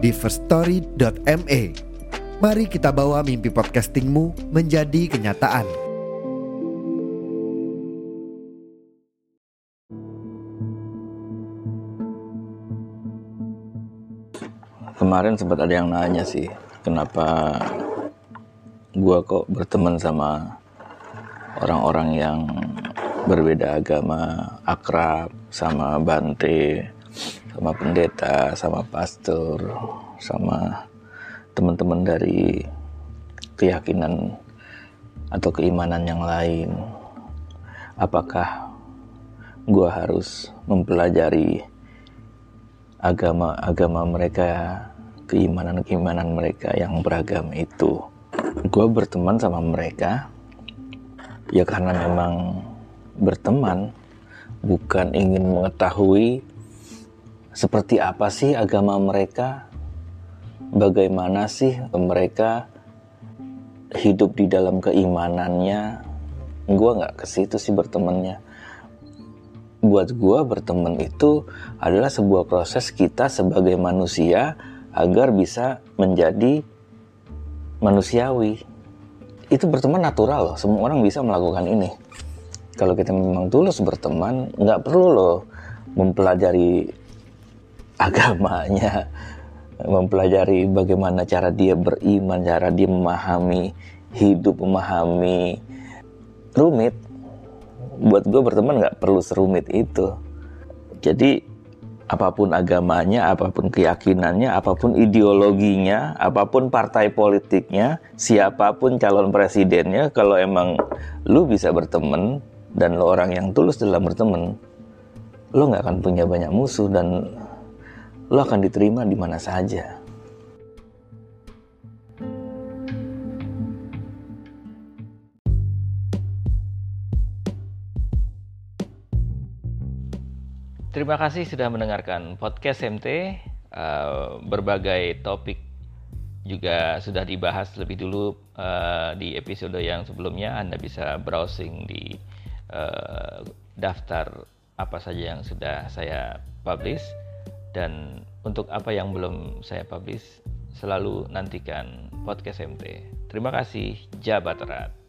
di firststory.me. Mari kita bawa mimpi podcastingmu menjadi kenyataan. Kemarin sempat ada yang nanya sih, kenapa gua kok berteman sama orang-orang yang berbeda agama, akrab sama Bante, sama pendeta, sama pastor, sama teman-teman dari keyakinan atau keimanan yang lain. Apakah gua harus mempelajari agama-agama mereka, keimanan-keimanan mereka yang beragam itu. Gue berteman sama mereka ya karena memang berteman, bukan ingin mengetahui seperti apa sih agama mereka, bagaimana sih mereka hidup di dalam keimanannya. Gue nggak ke situ sih bertemannya buat gua berteman itu adalah sebuah proses kita sebagai manusia agar bisa menjadi manusiawi. Itu berteman natural loh, semua orang bisa melakukan ini. Kalau kita memang tulus berteman, nggak perlu loh mempelajari agamanya, mempelajari bagaimana cara dia beriman, cara dia memahami hidup, memahami rumit. Buat gue berteman nggak perlu serumit itu. Jadi apa pun agamanya apa pun keyakinannya apa pun ideologinya apa pun partai politiknya siapa pun calon presidennya kalau emang lu bisa berteman dan lo orang yang tulus dalam berteman lo nggak akan punya banyak musuh dan lo akan diterima di mana saja Terima kasih sudah mendengarkan podcast MT. Eh, berbagai topik juga sudah dibahas lebih dulu uh, di episode yang sebelumnya. Anda bisa browsing di uh, daftar apa saja yang sudah saya publish dan untuk apa yang belum saya publish selalu nantikan podcast MT. Terima kasih, Jabat Erat.